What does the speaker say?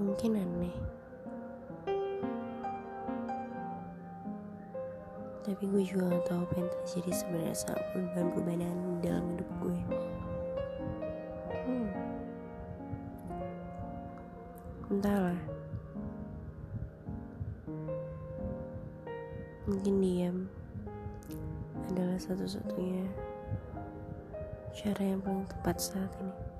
mungkin aneh. Tapi gue juga gak tahu apa yang terjadi sebenarnya sama perubahan-perubahan dalam hidup gue. Hmm. entahlah. Mungkin diam adalah satu-satunya cara yang paling tepat saat ini.